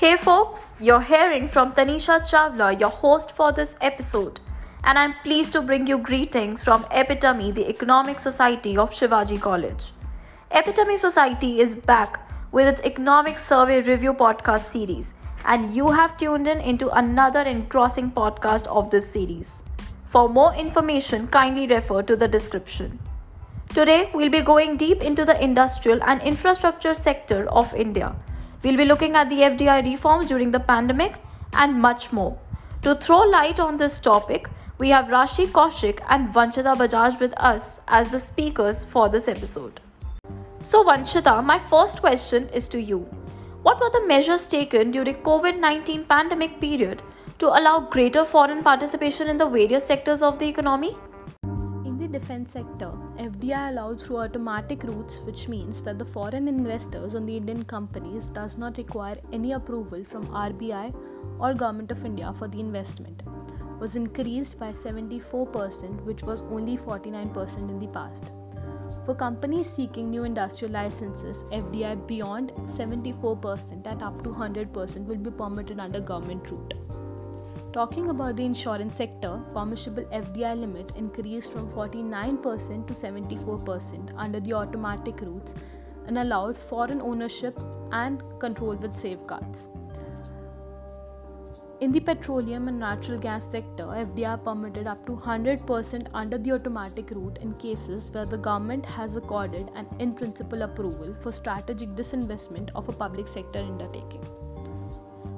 Hey folks, you're hearing from Tanisha Chawla, your host for this episode, and I'm pleased to bring you greetings from Epitome, the Economic Society of Shivaji College. Epitome Society is back with its Economic Survey Review podcast series, and you have tuned in into another engrossing podcast of this series. For more information, kindly refer to the description. Today, we'll be going deep into the industrial and infrastructure sector of India. We'll be looking at the FDI reforms during the pandemic and much more. To throw light on this topic, we have Rashi Kaushik and Vanchita Bajaj with us as the speakers for this episode. So, Vanchita, my first question is to you. What were the measures taken during the COVID-19 pandemic period to allow greater foreign participation in the various sectors of the economy? Defense sector, FDI allowed through automatic routes, which means that the foreign investors on the Indian companies does not require any approval from RBI or Government of India for the investment, was increased by 74%, which was only 49% in the past. For companies seeking new industrial licenses, FDI beyond 74% and up to 100% will be permitted under government route. Talking about the insurance sector, permissible FDI limit increased from 49% to 74% under the automatic routes and allowed foreign ownership and control with safeguards. In the petroleum and natural gas sector, FDI permitted up to 100% under the automatic route in cases where the government has accorded an in principle approval for strategic disinvestment of a public sector undertaking.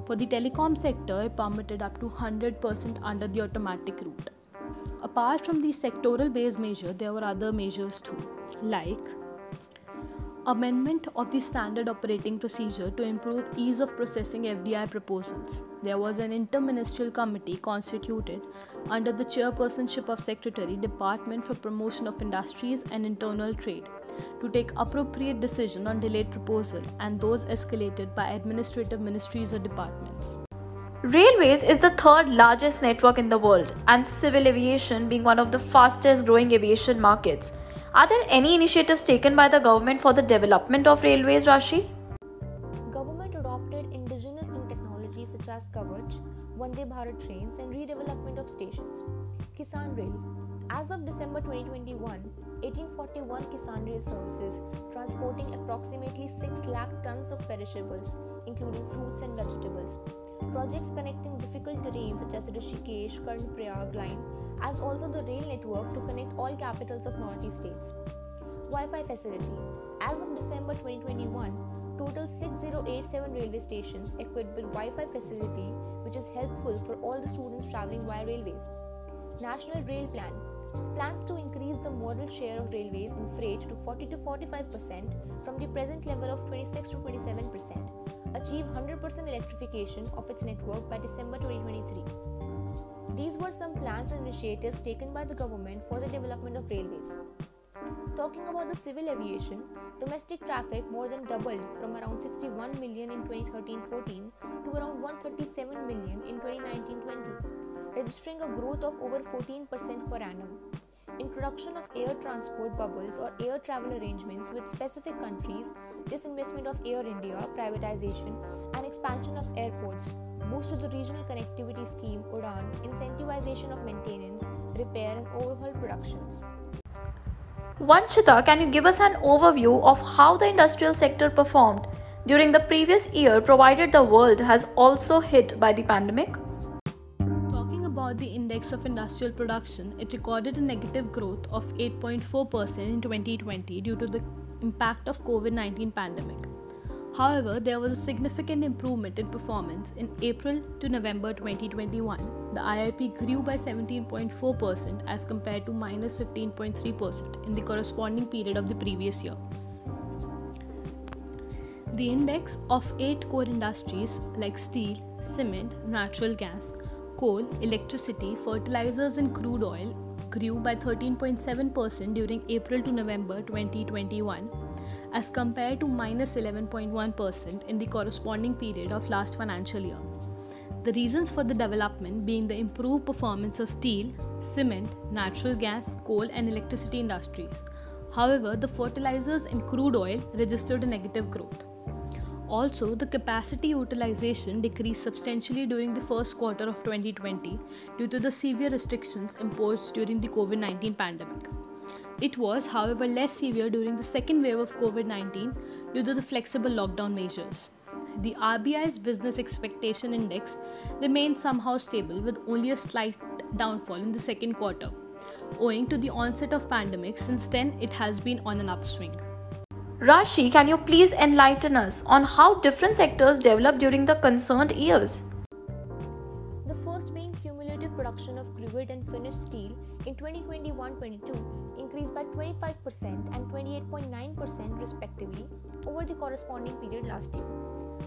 For the telecom sector, it permitted up to 100% under the automatic route. Apart from the sectoral based measure, there were other measures too, like amendment of the standard operating procedure to improve ease of processing FDI proposals. There was an interministerial committee constituted under the chairpersonship of Secretary Department for Promotion of Industries and Internal Trade to take appropriate decision on delayed proposal and those escalated by administrative ministries or departments. Railways is the third largest network in the world and civil aviation being one of the fastest growing aviation markets. Are there any initiatives taken by the government for the development of railways, Rashi? Government adopted indigenous new technologies such as Kavach, Vande Bharat trains and redevelopment of stations. Kisan Rail as of December 2021, 1841 Kisan Rail services transporting approximately 6 lakh tons of perishables, including fruits and vegetables. Projects connecting difficult terrain such as Rishikesh, Karnaprayag line, as also the rail network to connect all capitals of northeast states. Wi-Fi facility. As of December 2021, total 6087 railway stations equipped with Wi-Fi facility, which is helpful for all the students traveling via railways. National Rail Plan plans to increase the modal share of railways in freight to 40 to 45% from the present level of 26 to 27%, achieve 100% electrification of its network by December 2023. These were some plans and initiatives taken by the government for the development of railways. Talking about the civil aviation, domestic traffic more than doubled from around 61 million in 2013 14 to around 137 million in 2019 20 registering a growth of over 14% per annum. Introduction of air transport bubbles or air travel arrangements with specific countries, disinvestment of Air India, privatization, and expansion of airports, boost to the regional connectivity scheme UDAN, incentivization of maintenance, repair, and overhaul productions. Vanchita, can you give us an overview of how the industrial sector performed during the previous year, provided the world has also hit by the pandemic? Talking about the index of industrial production, it recorded a negative growth of 8.4% in 2020 due to the impact of COVID-19 pandemic. However, there was a significant improvement in performance in April to November 2021. The IIP grew by 17.4% as compared to minus 15.3% in the corresponding period of the previous year. The index of eight core industries like steel, cement, natural gas, coal, electricity, fertilizers, and crude oil grew by 13.7% during April to November 2021 as compared to minus 11.1 in the corresponding period of last financial year. The reasons for the development being the improved performance of steel, cement, natural gas, coal, and electricity industries. However, the fertilizers and crude oil registered a negative growth. Also, the capacity utilization decreased substantially during the first quarter of 2020 due to the severe restrictions imposed during the COVID 19 pandemic. It was, however, less severe during the second wave of COVID 19 due to the flexible lockdown measures. The RBI's business expectation index remained somehow stable with only a slight downfall in the second quarter. Owing to the onset of pandemic, since then it has been on an upswing. Rashi, can you please enlighten us on how different sectors developed during the concerned years? The first being cumulative production of crude and finished steel in 2021-22 increased by 25% and 28.9% respectively over the corresponding period last year.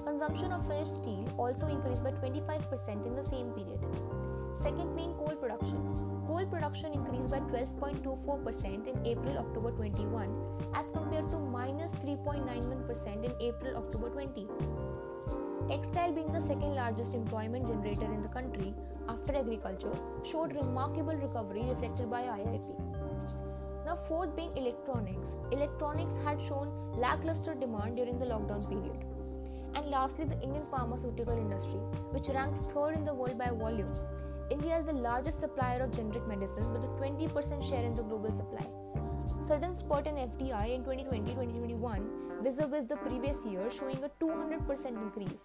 Consumption of finished steel also increased by 25% in the same period. Second being coal production. Coal production increased by 12.24% in April October 21 as compared to minus 3.91% in April October 20. Textile being the second largest employment generator in the country after agriculture showed remarkable recovery reflected by IIP. Now, fourth being electronics. Electronics had shown lackluster demand during the lockdown period. And lastly, the Indian pharmaceutical industry, which ranks third in the world by volume. India is the largest supplier of generic medicines with a 20% share in the global supply. Sudden spurt in FDI in 2020-2021 vis-a-vis the previous year showing a 200% increase.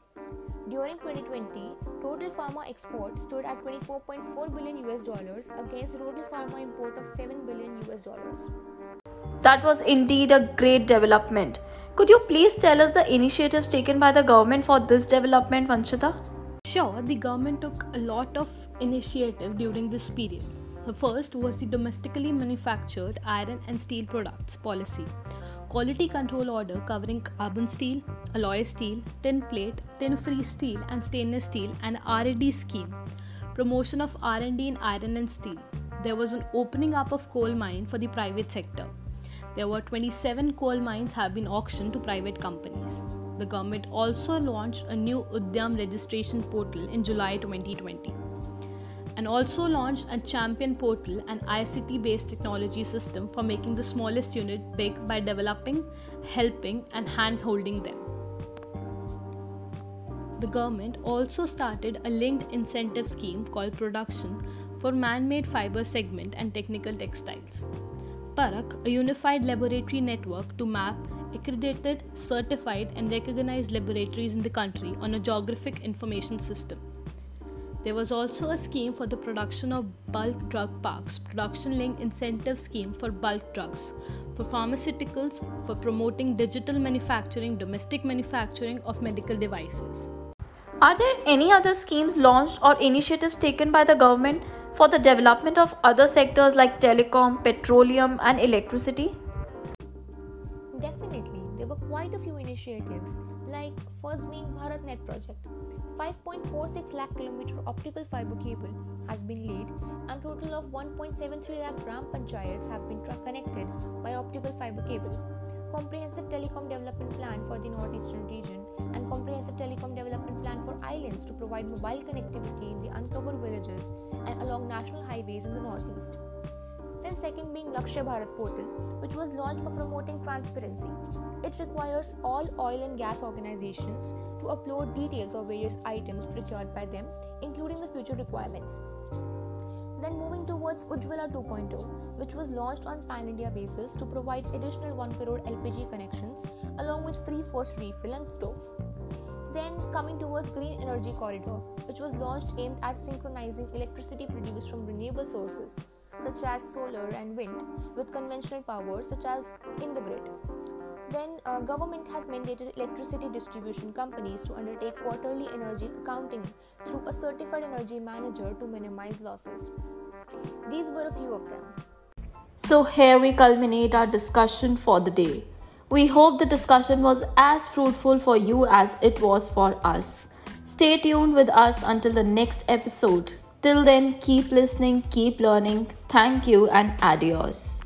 During 2020, total pharma export stood at 24.4 billion US dollars against total pharma import of 7 billion US dollars. That was indeed a great development. Could you please tell us the initiatives taken by the government for this development, Vanchita? Sure, the government took a lot of initiative during this period. The first was the domestically manufactured iron and steel products policy. Quality control order covering carbon steel, alloy steel, tin plate, tin free steel and stainless steel and R&D scheme. Promotion of R&D in iron and steel. There was an opening up of coal mine for the private sector. There were 27 coal mines have been auctioned to private companies. The government also launched a new Udyam registration portal in July 2020 and also launched a champion portal and ICT based technology system for making the smallest unit big by developing, helping, and hand holding them. The government also started a linked incentive scheme called Production for man made fiber segment and technical textiles. Parak, a unified laboratory network to map accredited, certified, and recognized laboratories in the country on a geographic information system. There was also a scheme for the production of bulk drug parks, production linked incentive scheme for bulk drugs, for pharmaceuticals, for promoting digital manufacturing, domestic manufacturing of medical devices. Are there any other schemes launched or initiatives taken by the government for the development of other sectors like telecom, petroleum, and electricity? Quite a few initiatives, like first being BharatNet project. 5.46 lakh kilometer optical fiber cable has been laid, and total of 1.73 lakh gram panchayats have been connected by optical fiber cable. Comprehensive telecom development plan for the northeastern region and comprehensive telecom development plan for islands to provide mobile connectivity in the uncovered villages and along national highways in the northeast. Then, second being Lakshya Bharat portal, which was launched for promoting transparency. It requires all oil and gas organizations to upload details of various items procured by them, including the future requirements. Then moving towards Ujjwala 2.0, which was launched on pan India basis to provide additional 1 crore LPG connections along with free first refill and stove. Then coming towards Green Energy Corridor, which was launched aimed at synchronizing electricity produced from renewable sources such as solar and wind with conventional power such as in the grid. Then uh, government has mandated electricity distribution companies to undertake quarterly energy accounting through a certified energy manager to minimize losses. These were a few of them. So here we culminate our discussion for the day. We hope the discussion was as fruitful for you as it was for us. Stay tuned with us until the next episode. Till then, keep listening, keep learning. Thank you and adios.